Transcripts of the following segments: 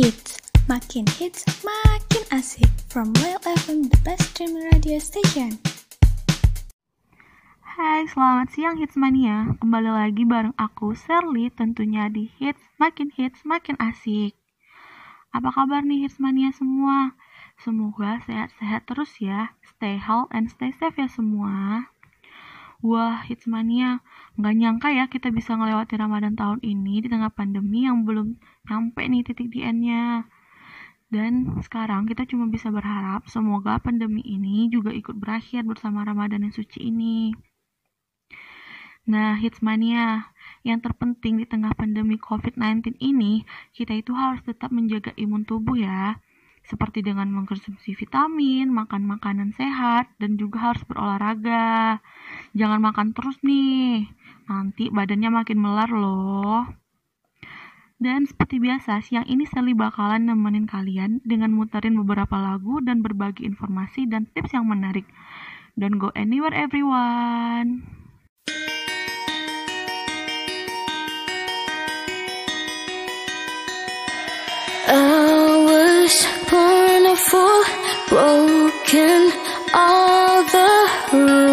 hits, makin hits, makin asik. From Well FM, the best streaming radio station. Hai, selamat siang Hitsmania. Kembali lagi bareng aku, Serly, tentunya di Hits, makin hits, makin asik. Apa kabar nih Hitsmania semua? Semoga sehat-sehat terus ya. Stay healthy and stay safe ya semua. Wah, Hitsmania, nggak nyangka ya kita bisa ngelewati Ramadan tahun ini di tengah pandemi yang belum nyampe nih titik di end-nya. Dan sekarang kita cuma bisa berharap semoga pandemi ini juga ikut berakhir bersama Ramadan yang suci ini. Nah, Hitsmania, yang terpenting di tengah pandemi COVID-19 ini, kita itu harus tetap menjaga imun tubuh ya seperti dengan mengkonsumsi vitamin, makan makanan sehat, dan juga harus berolahraga. Jangan makan terus nih, nanti badannya makin melar loh. Dan seperti biasa, siang ini Sally bakalan nemenin kalian dengan muterin beberapa lagu dan berbagi informasi dan tips yang menarik. Don't go anywhere everyone. full, broken, all the rules.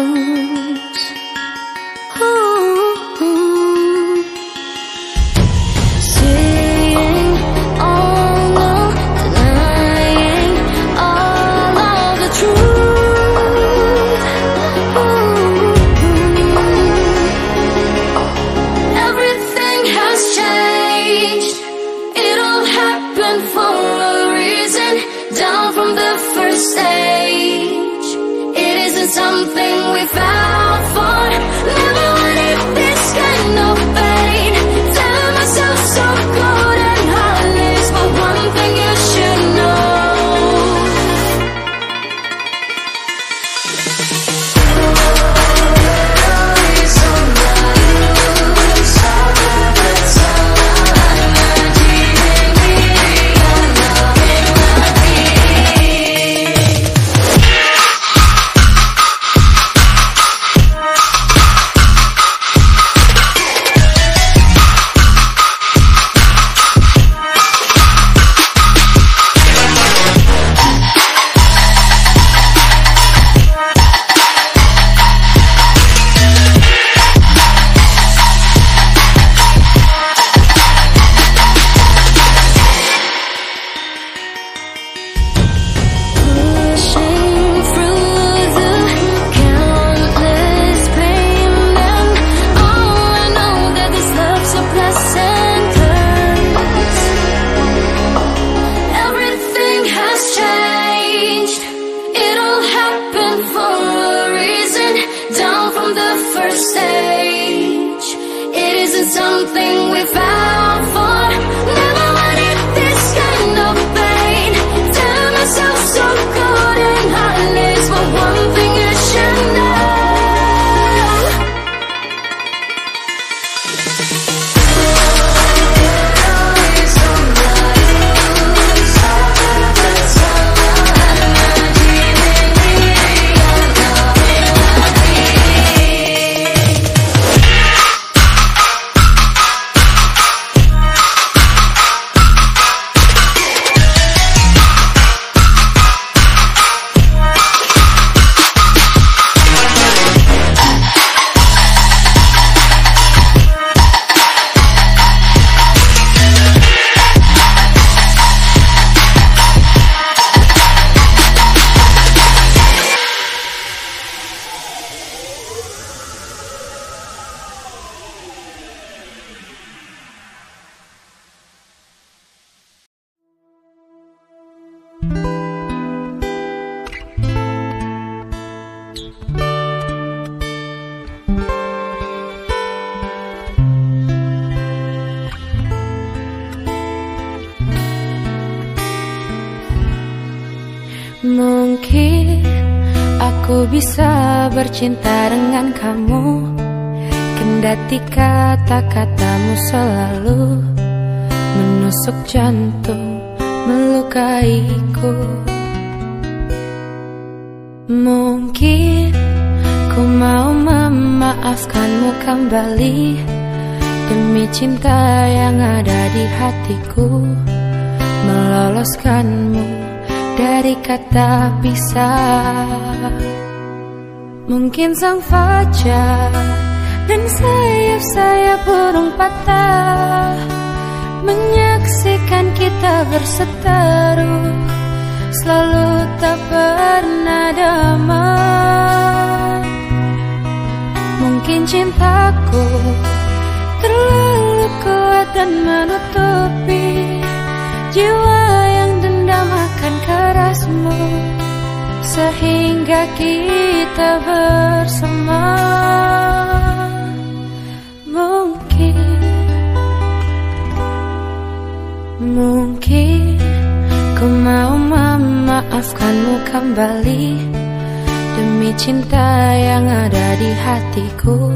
Bercinta dengan kamu. Kendati kata-katamu selalu Menusuk jantung, melukaiku. Mungkin ku mau memaafkanmu kembali. Demi cinta yang ada di hatiku meloloskanmu dari kata pisah. Mungkin sang fajar dan sayap-sayap burung patah menyaksikan kita berseteru selalu tak pernah damai. Mungkin cintaku terlalu kuat dan menutupi jiwa yang dendam akan kerasmu sehingga kita bersama mungkin mungkin ku mau memaafkanmu kembali demi cinta yang ada di hatiku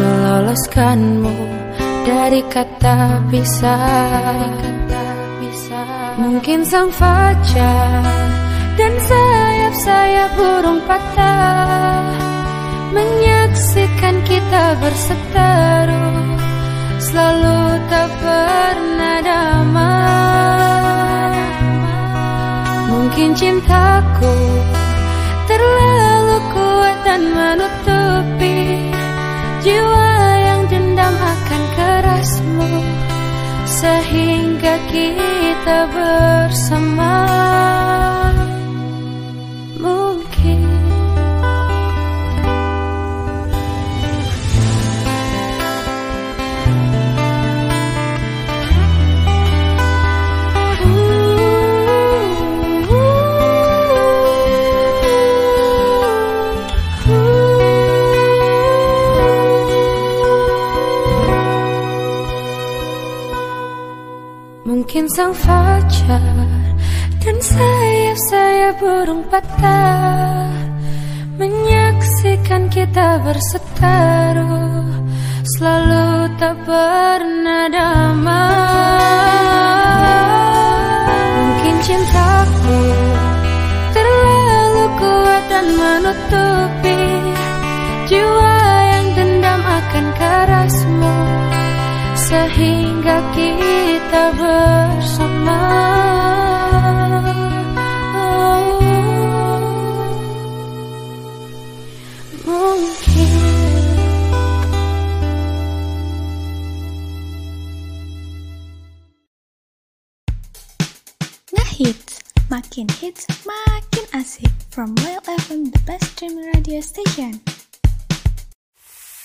meloloskanmu dari kata pisah. Mungkin sang fajar dan sayap-sayap burung patah menyaksikan kita berseteru selalu tak pernah damai. Mungkin cintaku terlalu kuat dan menutupi jiwa yang dendam akan kerasmu sehingga kita bersama Sang fajar. Dan sayap-sayap burung patah menyaksikan kita berseteru. Selalu tak pernah damai. Mungkin cintaku terlalu kuat dan menutupi jiwa yang dendam akan kerasmu sehingga kita bersama. Oh, mungkin. Ngehits, makin hits, makin asik. From Well FM, the best streaming radio station.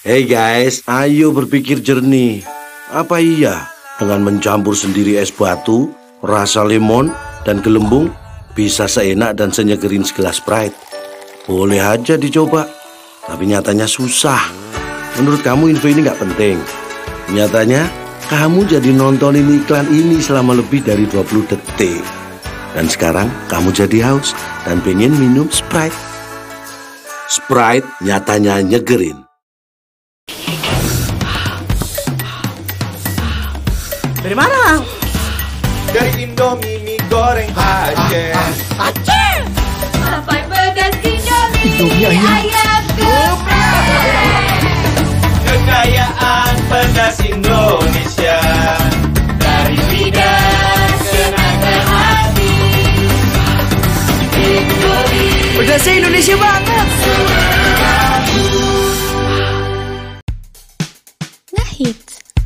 Hey guys, ayo berpikir jernih. Apa iya dengan mencampur sendiri es batu, rasa lemon, dan gelembung bisa seenak dan senyegerin segelas Sprite? Boleh aja dicoba, tapi nyatanya susah. Menurut kamu info ini nggak penting? Nyatanya, kamu jadi nontonin iklan ini selama lebih dari 20 detik. Dan sekarang kamu jadi haus dan pengen minum Sprite. Sprite nyatanya nyegerin. Dari mana? Dari Indomie mie goreng Aceh Sampai pedas Indomie, Indomie ayam. Kekayaan pedas Indonesia Dari lidah ke hati Indomie Pedasnya Indonesia banget.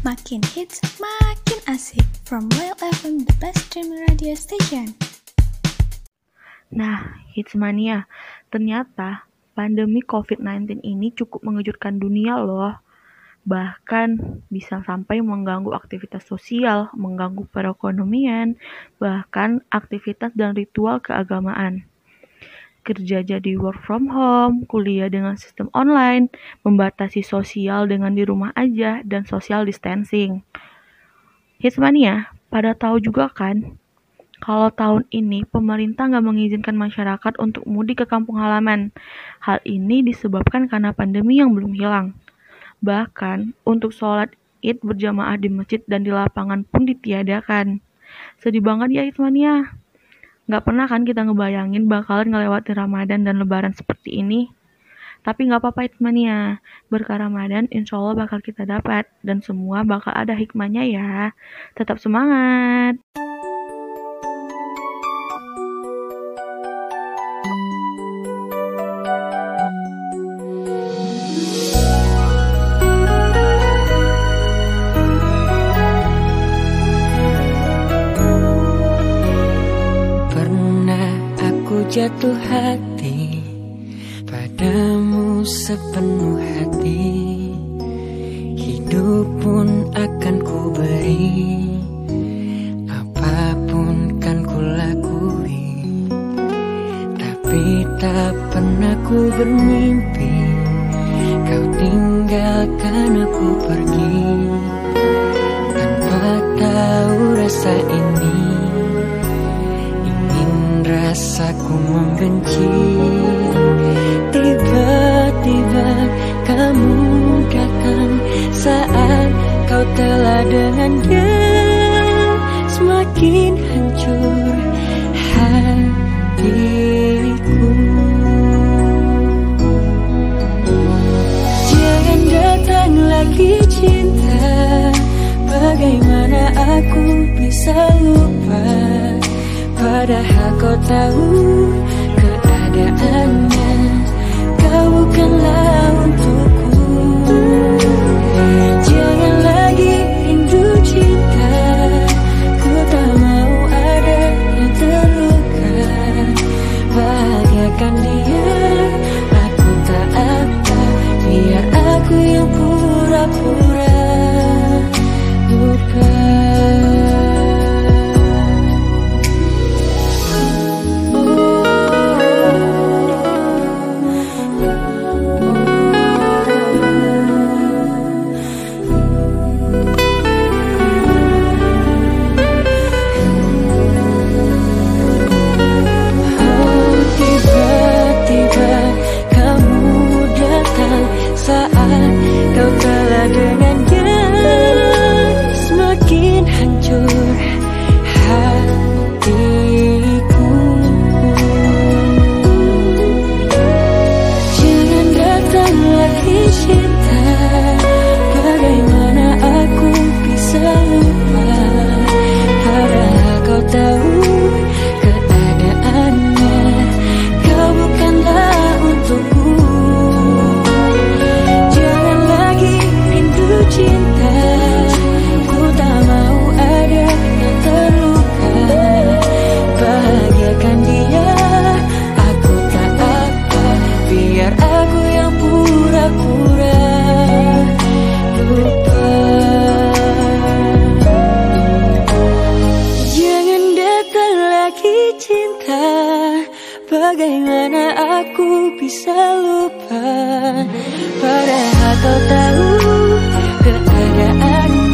Makin hits, makin asik. From Well FM, the best streaming radio station. Nah, Hitsmania, ternyata pandemi COVID-19 ini cukup mengejutkan dunia loh. Bahkan bisa sampai mengganggu aktivitas sosial, mengganggu perekonomian, bahkan aktivitas dan ritual keagamaan. Kerja jadi work from home, kuliah dengan sistem online, membatasi sosial dengan di rumah aja, dan social distancing. Hitsmania, pada tahu juga kan kalau tahun ini pemerintah nggak mengizinkan masyarakat untuk mudik ke kampung halaman. Hal ini disebabkan karena pandemi yang belum hilang. Bahkan untuk sholat id berjamaah di masjid dan di lapangan pun ditiadakan. Sedih banget ya Ismania. Nggak pernah kan kita ngebayangin bakalan ngelewatin Ramadan dan Lebaran seperti ini. Tapi nggak apa-apa Ismania. Berkah Ramadan insya Allah bakal kita dapat. Dan semua bakal ada hikmahnya ya. Tetap semangat. que Bagaimana aku bisa lupa? Padahal kau tahu keadaan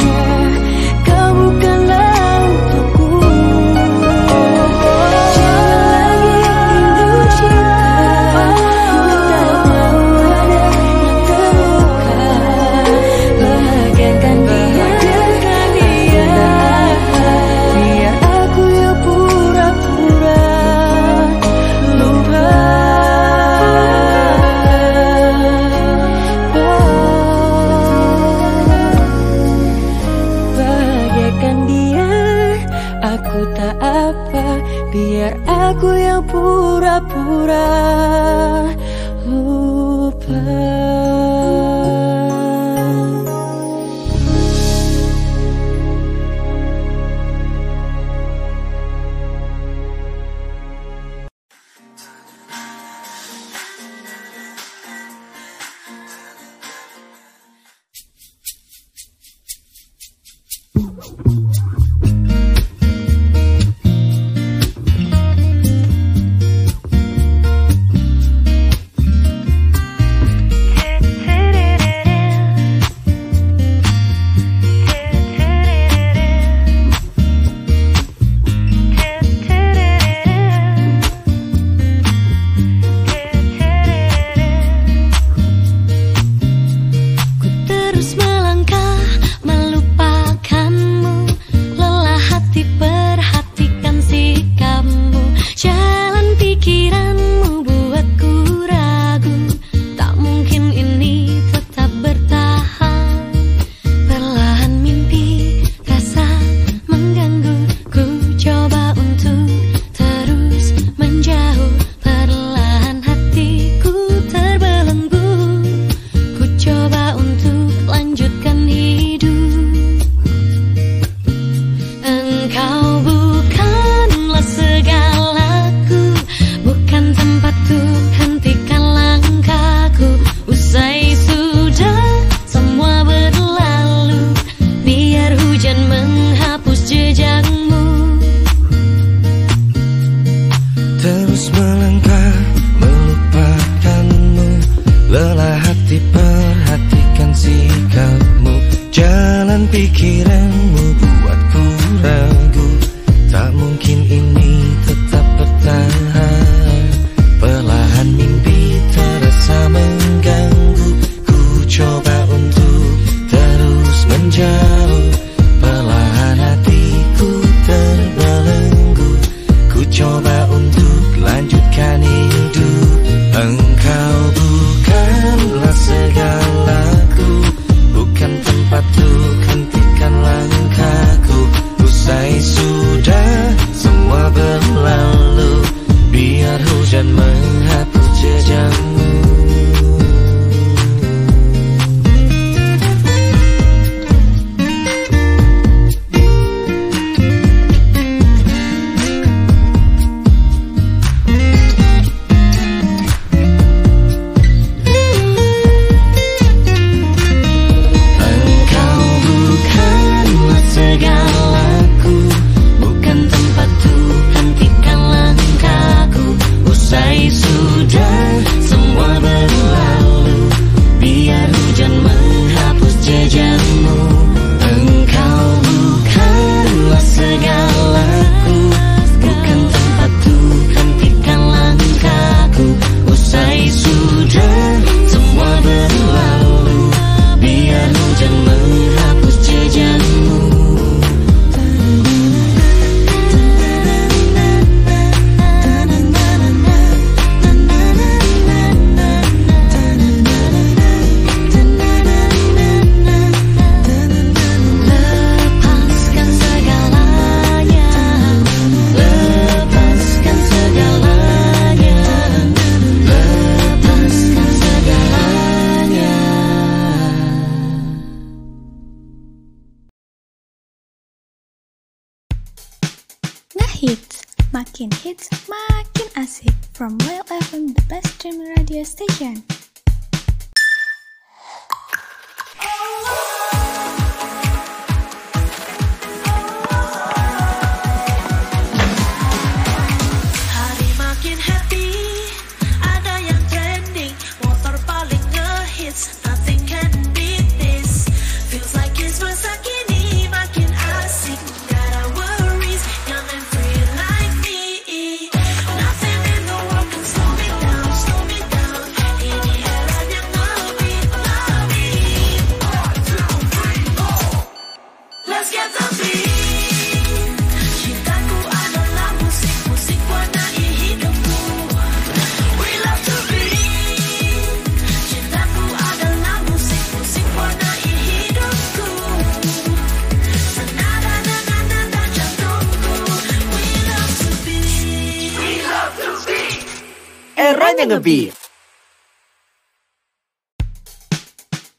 Ngebeat.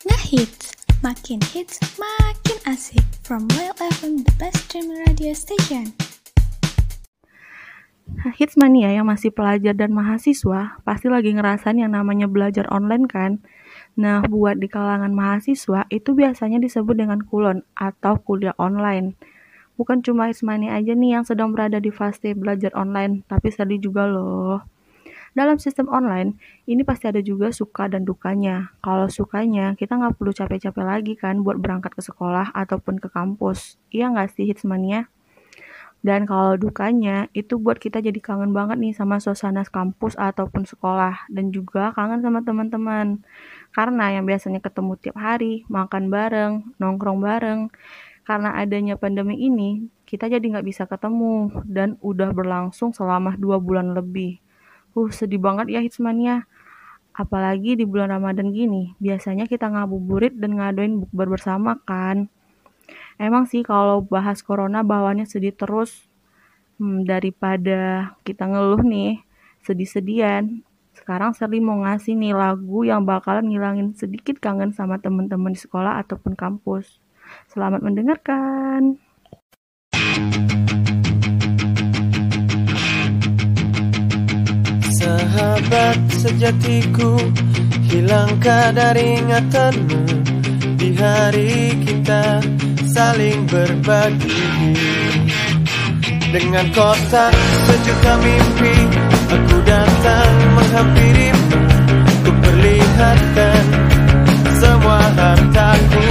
Ngehits, makin hits, makin asik From Royal FM, the best streaming radio station Hits mania yang masih pelajar dan mahasiswa pasti lagi ngerasain yang namanya belajar online kan. Nah, buat di kalangan mahasiswa itu biasanya disebut dengan kulon atau kuliah online. Bukan cuma hits mania aja nih yang sedang berada di fase belajar online, tapi sedih juga loh. Dalam sistem online, ini pasti ada juga suka dan dukanya. Kalau sukanya, kita nggak perlu capek-capek lagi kan buat berangkat ke sekolah ataupun ke kampus. Iya nggak sih hitsmania? Dan kalau dukanya, itu buat kita jadi kangen banget nih sama suasana kampus ataupun sekolah. Dan juga kangen sama teman-teman. Karena yang biasanya ketemu tiap hari, makan bareng, nongkrong bareng. Karena adanya pandemi ini, kita jadi nggak bisa ketemu. Dan udah berlangsung selama dua bulan lebih. Uh, sedih banget ya Hitsmania. Apalagi di bulan Ramadan gini, biasanya kita ngabuburit dan ngadoin bukber bersama kan. Emang sih kalau bahas corona bawaannya sedih terus. Hmm, daripada kita ngeluh nih, sedih-sedian. Sekarang Sally mau ngasih nih lagu yang bakalan ngilangin sedikit kangen sama teman-teman di sekolah ataupun kampus. Selamat mendengarkan. Sahabat sejatiku Hilangkah dari ingatanmu Di hari kita saling berbagi Dengan kotak sejuta mimpi Aku datang menghampirimu Ku perlihatkan semua hartaku.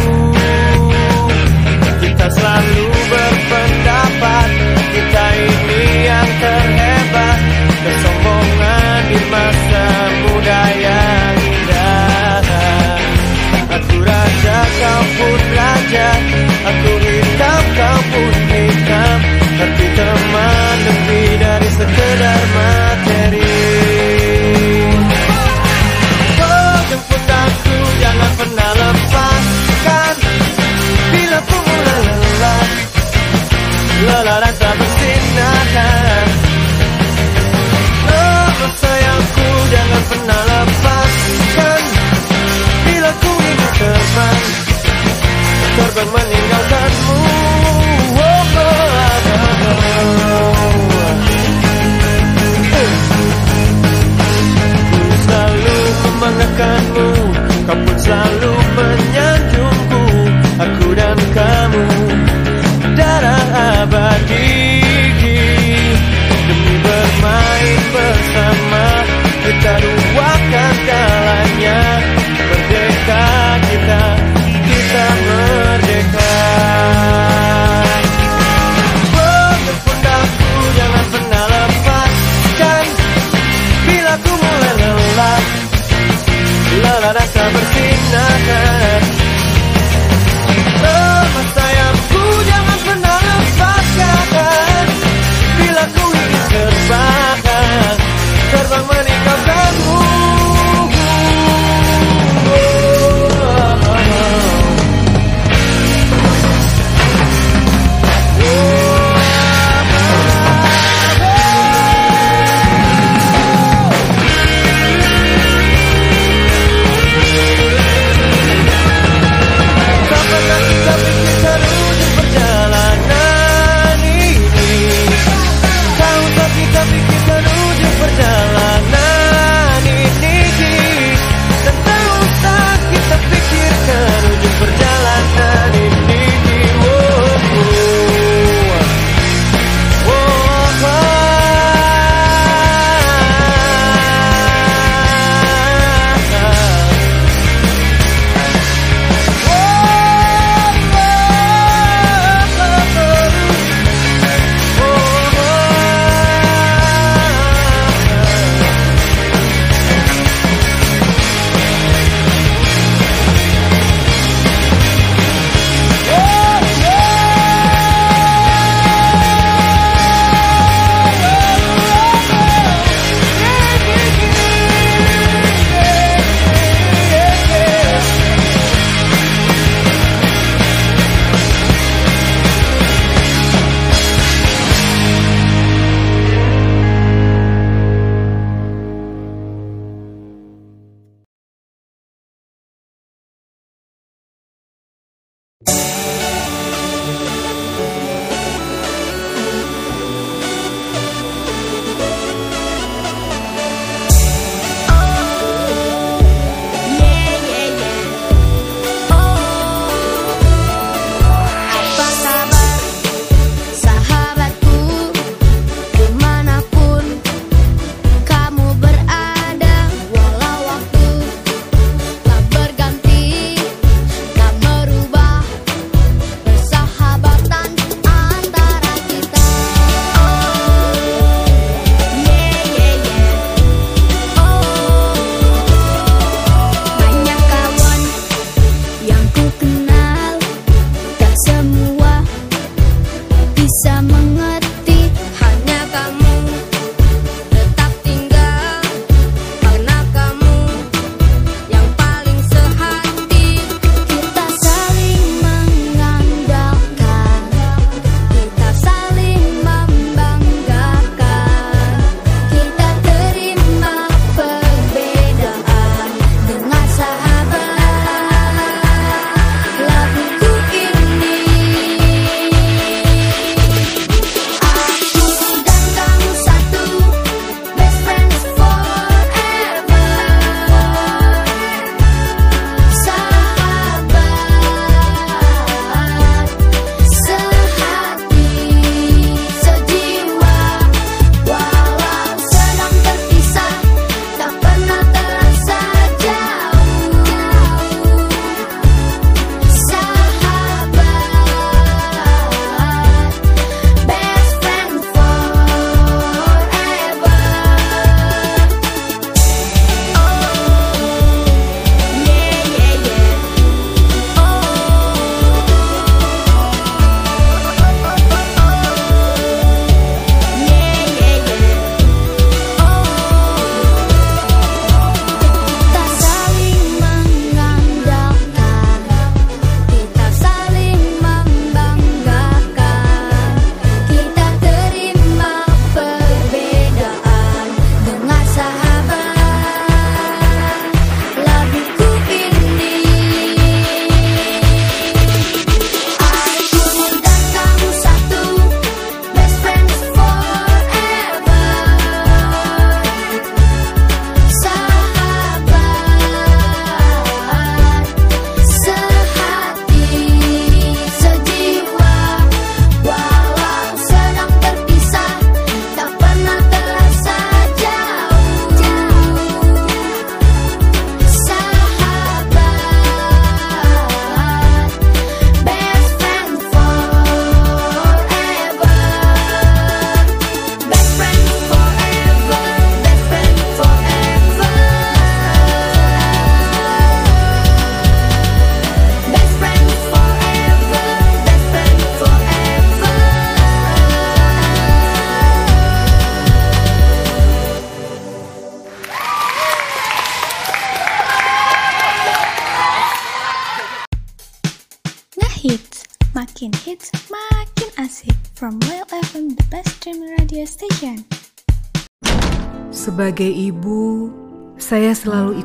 Kita selalu berpendapat Kita ini yang terhebat. Kesombongan di masa muda yang Aku raja, kau pun raja Aku hitam, kau pun hitam. Tapi teman lebih dari sekedar materi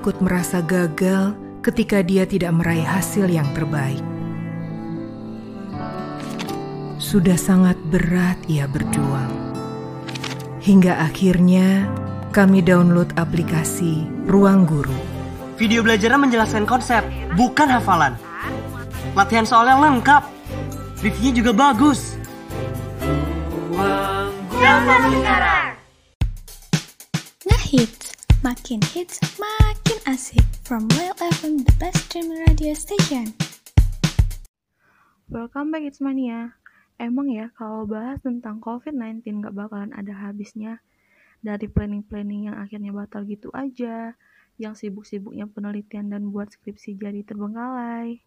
ikut merasa gagal ketika dia tidak meraih hasil yang terbaik. Sudah sangat berat ia berjuang. Hingga akhirnya kami download aplikasi Ruang Guru. Video belajarnya menjelaskan konsep, bukan hafalan. Latihan soalnya lengkap. Reviewnya juga bagus. Ruang Guru sekarang. Makin hits, makin asik. From Well FM, the best streaming radio station. Welcome back, It's Mania. Emang ya, kalau bahas tentang COVID-19 gak bakalan ada habisnya. Dari planning-planning yang akhirnya batal gitu aja, yang sibuk-sibuknya penelitian dan buat skripsi jadi terbengkalai.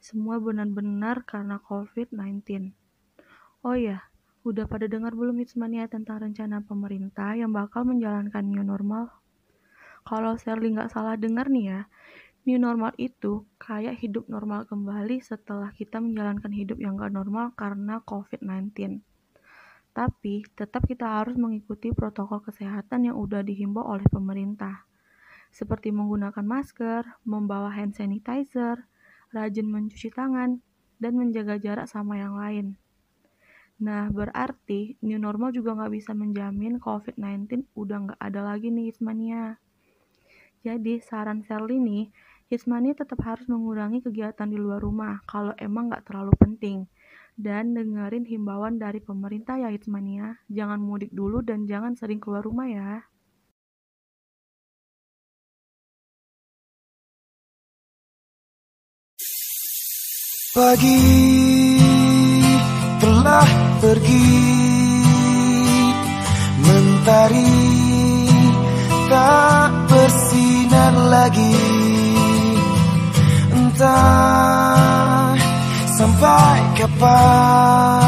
Semua benar-benar karena COVID-19. Oh ya, udah pada dengar belum Mania tentang rencana pemerintah yang bakal menjalankan new normal? Kalau Sherly nggak salah dengar nih ya, new normal itu kayak hidup normal kembali setelah kita menjalankan hidup yang gak normal karena COVID-19. Tapi, tetap kita harus mengikuti protokol kesehatan yang udah dihimbau oleh pemerintah. Seperti menggunakan masker, membawa hand sanitizer, rajin mencuci tangan, dan menjaga jarak sama yang lain. Nah, berarti new normal juga nggak bisa menjamin COVID-19 udah nggak ada lagi nih Ismania. Jadi, saran Sherly nih, Hismani tetap harus mengurangi kegiatan di luar rumah kalau emang nggak terlalu penting. Dan dengerin himbauan dari pemerintah ya Hismania, jangan mudik dulu dan jangan sering keluar rumah ya. Pagi telah pergi Mentari sampai kapan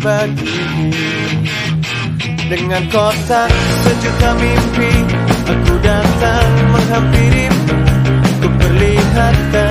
berbagi Dengan kotak sejuta mimpi Aku datang menghampirimu. Ku perlihatkan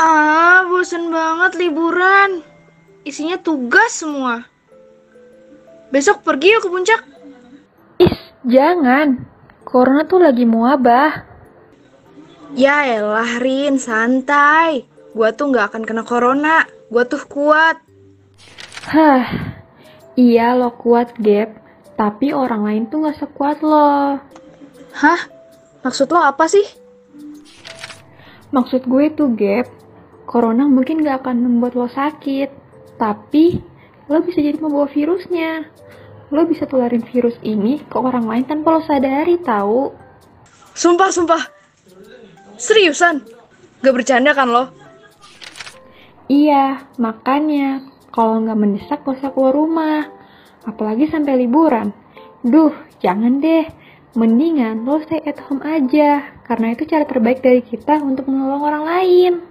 Ah, bosen banget liburan. Isinya tugas semua. Besok pergi yuk ke puncak. Jangan, corona tuh lagi muabah. Ya elah Rin, santai. Gua tuh nggak akan kena corona. Gua tuh kuat. Hah, iya lo kuat Gap, tapi orang lain tuh gak sekuat lo. Hah? Maksud lo apa sih? Maksud gue tuh Gap, corona mungkin gak akan membuat lo sakit, tapi lo bisa jadi membawa virusnya. Lo bisa tularin virus ini ke orang lain tanpa lo sadari tahu. Sumpah, sumpah. Seriusan? Gak bercanda kan lo? Iya, makanya kalau nggak mendesak gak usah keluar rumah. Apalagi sampai liburan. Duh, jangan deh. Mendingan lo stay at home aja. Karena itu cara terbaik dari kita untuk menolong orang lain.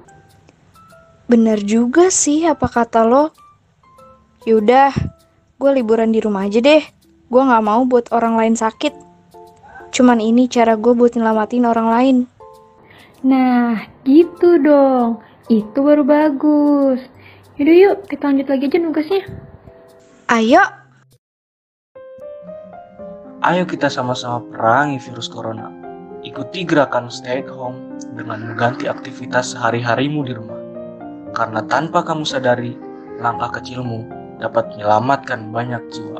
Bener juga sih apa kata lo. Yaudah, gue liburan di rumah aja deh. Gue gak mau buat orang lain sakit. Cuman ini cara gue buat nyelamatin orang lain. Nah, gitu dong. Itu baru bagus. Yaudah yuk, kita lanjut lagi aja nugasnya. Ayo. Ayo kita sama-sama perangi virus corona. Ikuti gerakan stay at home dengan mengganti aktivitas sehari-harimu di rumah. Karena tanpa kamu sadari, langkah kecilmu dapat menyelamatkan banyak jiwa.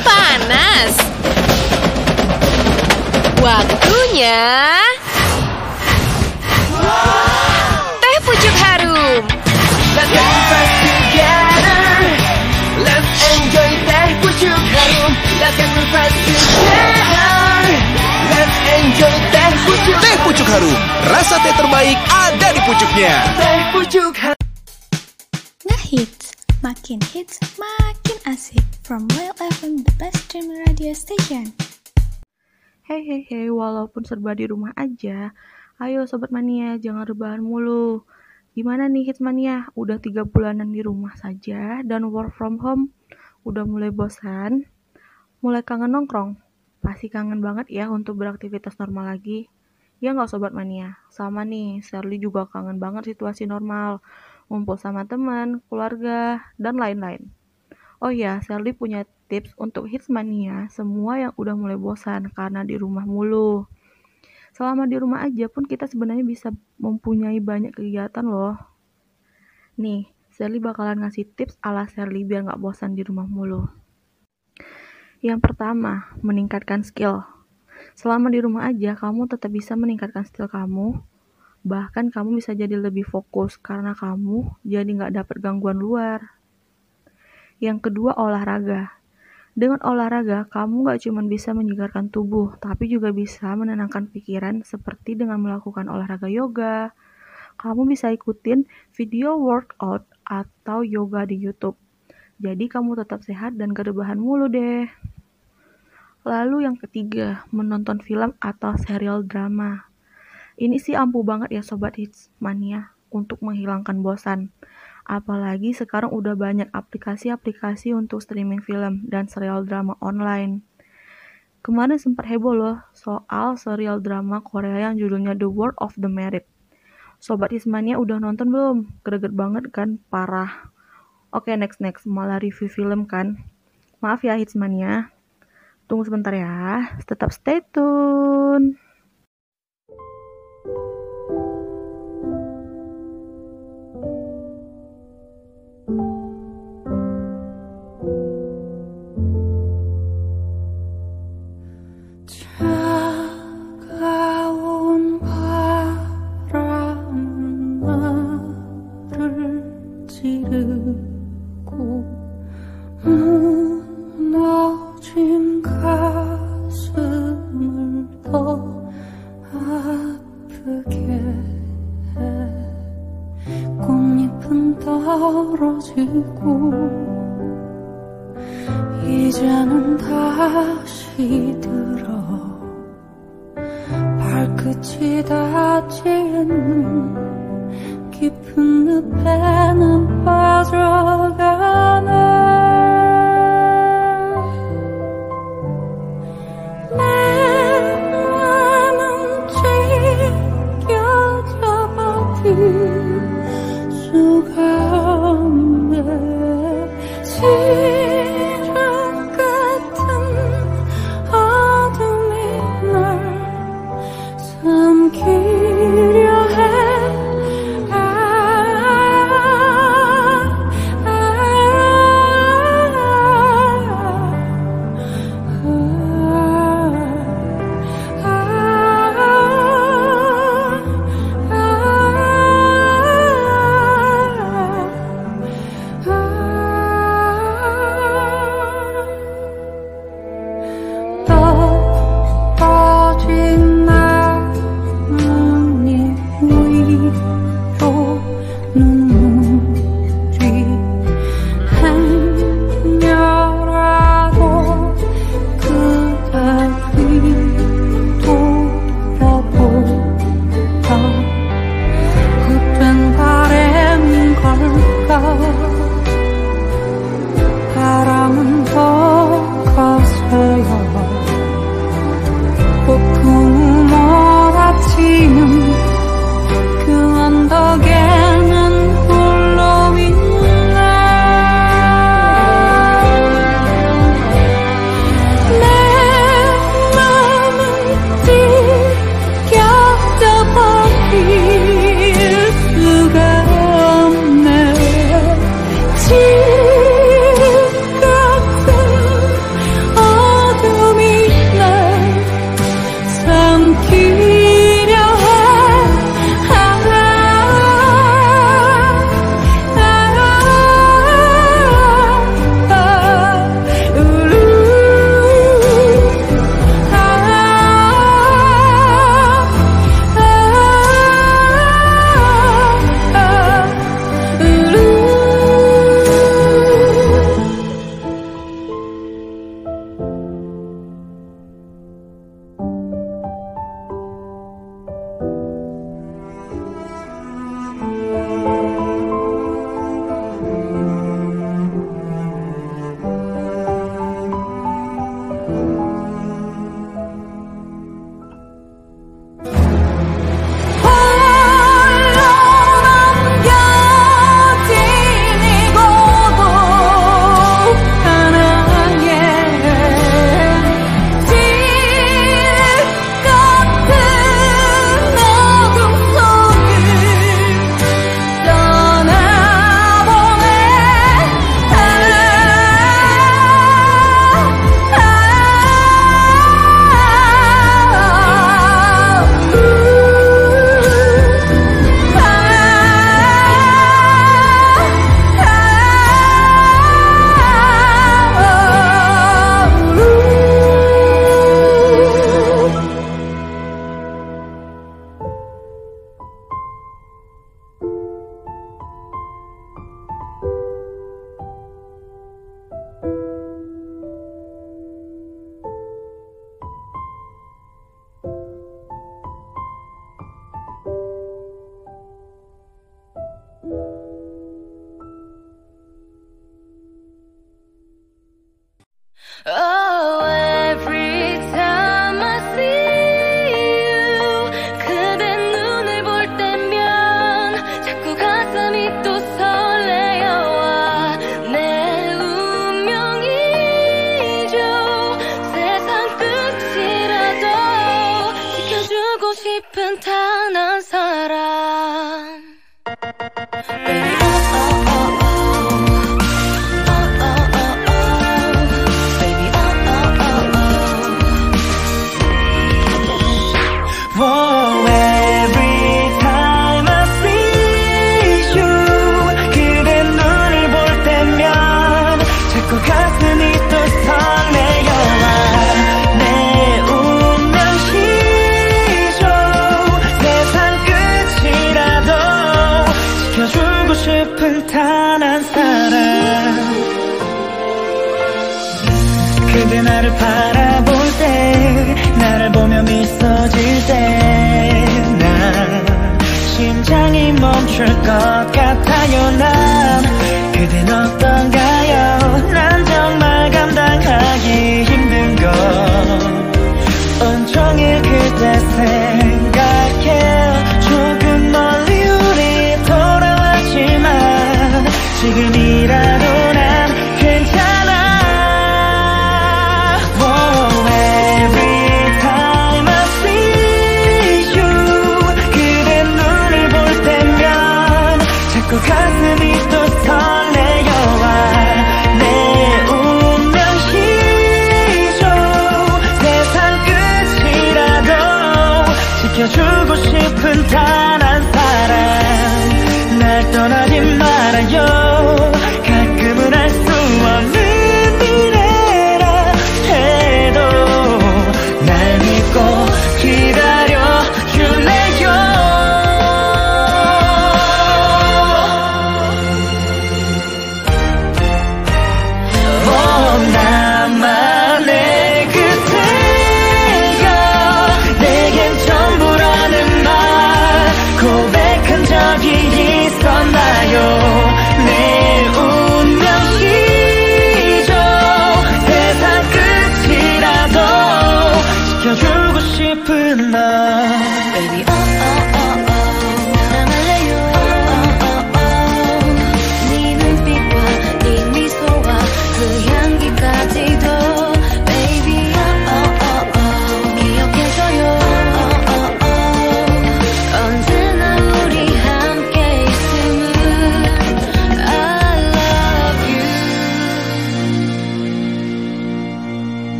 Panas. Waktunya harum, rasa teh terbaik ada di pucuknya. Teh pucuk harum. Ngehits, makin hits, makin asik. From Well FM, the best streaming radio station. Hei hei hei, walaupun serba di rumah aja, ayo Sobat Mania, jangan rebahan mulu. Gimana nih Hits Mania? Udah tiga bulanan di rumah saja dan work from home? Udah mulai bosan? Mulai kangen nongkrong? Pasti kangen banget ya untuk beraktivitas normal lagi. Ya nggak Sobat Mania? Sama nih, Shirley juga kangen banget situasi normal. Ngumpul sama teman, keluarga, dan lain-lain. Oh ya, Shirley punya tips untuk hits mania semua yang udah mulai bosan karena di rumah mulu. Selama di rumah aja pun kita sebenarnya bisa mempunyai banyak kegiatan loh. Nih, Shirley bakalan ngasih tips ala Shirley biar nggak bosan di rumah mulu. Yang pertama, meningkatkan skill. Selama di rumah aja, kamu tetap bisa meningkatkan skill kamu. Bahkan kamu bisa jadi lebih fokus karena kamu jadi nggak dapet gangguan luar. Yang kedua, olahraga. Dengan olahraga, kamu gak cuma bisa menyegarkan tubuh, tapi juga bisa menenangkan pikiran seperti dengan melakukan olahraga yoga. Kamu bisa ikutin video workout atau yoga di YouTube. Jadi kamu tetap sehat dan gak mulu deh. Lalu yang ketiga, menonton film atau serial drama. Ini sih ampuh banget ya Sobat Hits Mania untuk menghilangkan bosan. Apalagi sekarang udah banyak aplikasi-aplikasi untuk streaming film dan serial drama online. Kemarin sempat heboh loh soal serial drama Korea yang judulnya The World of the Merit. Sobat Hismania udah nonton belum? Greget banget kan? Parah. Oke next next, malah review film kan? Maaf ya Hitsmania. Tunggu sebentar ya, tetap stay tune. 들어 발끝이 닿지는 깊은 늪에 는 빠져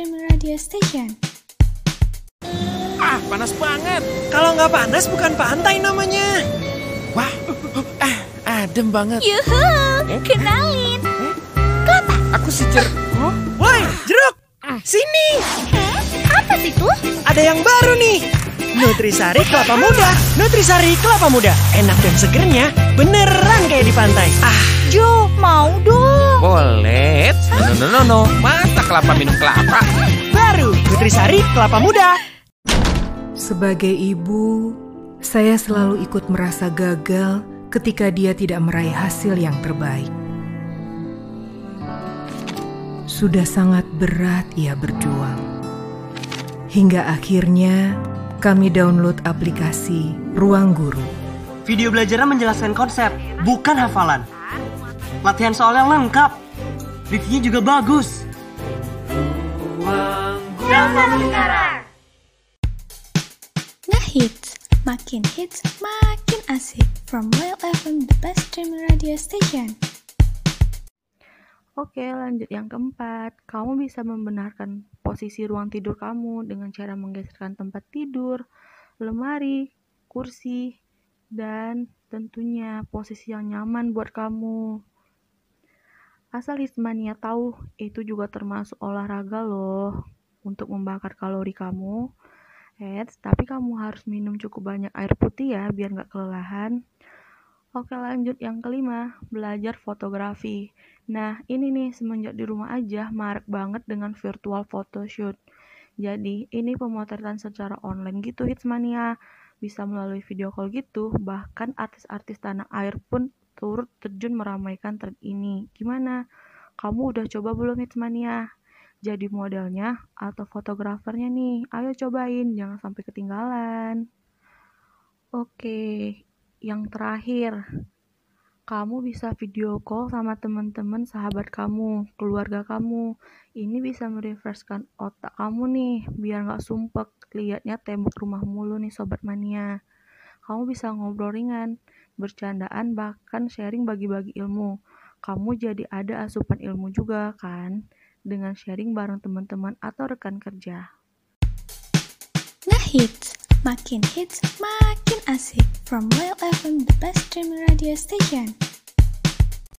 streaming radio station Ah, panas banget. Kalau nggak panas bukan pantai namanya. Wah, ah, adem banget. Yuhu, kenalin Kelapa Aku si Jer... Woi, jeruk! Sini! Apa itu? Ada yang baru nih. Nutrisari kelapa muda. Nutrisari kelapa muda. Enak dan segernya beneran kayak di pantai. Ah, Jo, mau dong Boleh. No, no, no, no. Masa kelapa minum kelapa? baru Nutrisari kelapa muda. Sebagai ibu, saya selalu ikut merasa gagal ketika dia tidak meraih hasil yang terbaik. Sudah sangat berat ia berjuang. Hingga akhirnya kami download aplikasi Ruang Guru. Video belajarnya menjelaskan konsep, bukan hafalan. Latihan soal yang lengkap. Reviewnya juga bagus. Ngehits, makin hits, makin asik From Royal FM, the best streaming radio station Oke, lanjut yang keempat. Kamu bisa membenarkan posisi ruang tidur kamu dengan cara menggeserkan tempat tidur, lemari, kursi, dan tentunya posisi yang nyaman buat kamu. Asal Hismania tahu, itu juga termasuk olahraga loh untuk membakar kalori kamu. Eits, tapi kamu harus minum cukup banyak air putih ya biar nggak kelelahan. Oke lanjut yang kelima, belajar fotografi. Nah ini nih semenjak di rumah aja marak banget dengan virtual photoshoot. Jadi ini pemotretan secara online gitu Hitsmania. Bisa melalui video call gitu, bahkan artis-artis tanah air pun turut terjun meramaikan tren ini. Gimana? Kamu udah coba belum Hitsmania? Jadi modelnya atau fotografernya nih, ayo cobain, jangan sampai ketinggalan. Oke, yang terakhir, kamu bisa video call sama teman-teman sahabat kamu, keluarga kamu. Ini bisa merefreshkan otak kamu nih, biar nggak sumpek liatnya tembok rumah mulu nih sobat mania. Kamu bisa ngobrol ringan, bercandaan, bahkan sharing bagi-bagi ilmu. Kamu jadi ada asupan ilmu juga kan, dengan sharing bareng teman-teman atau rekan kerja. Ngehits, makin hits, makin asik From Royal FM, the best streaming radio station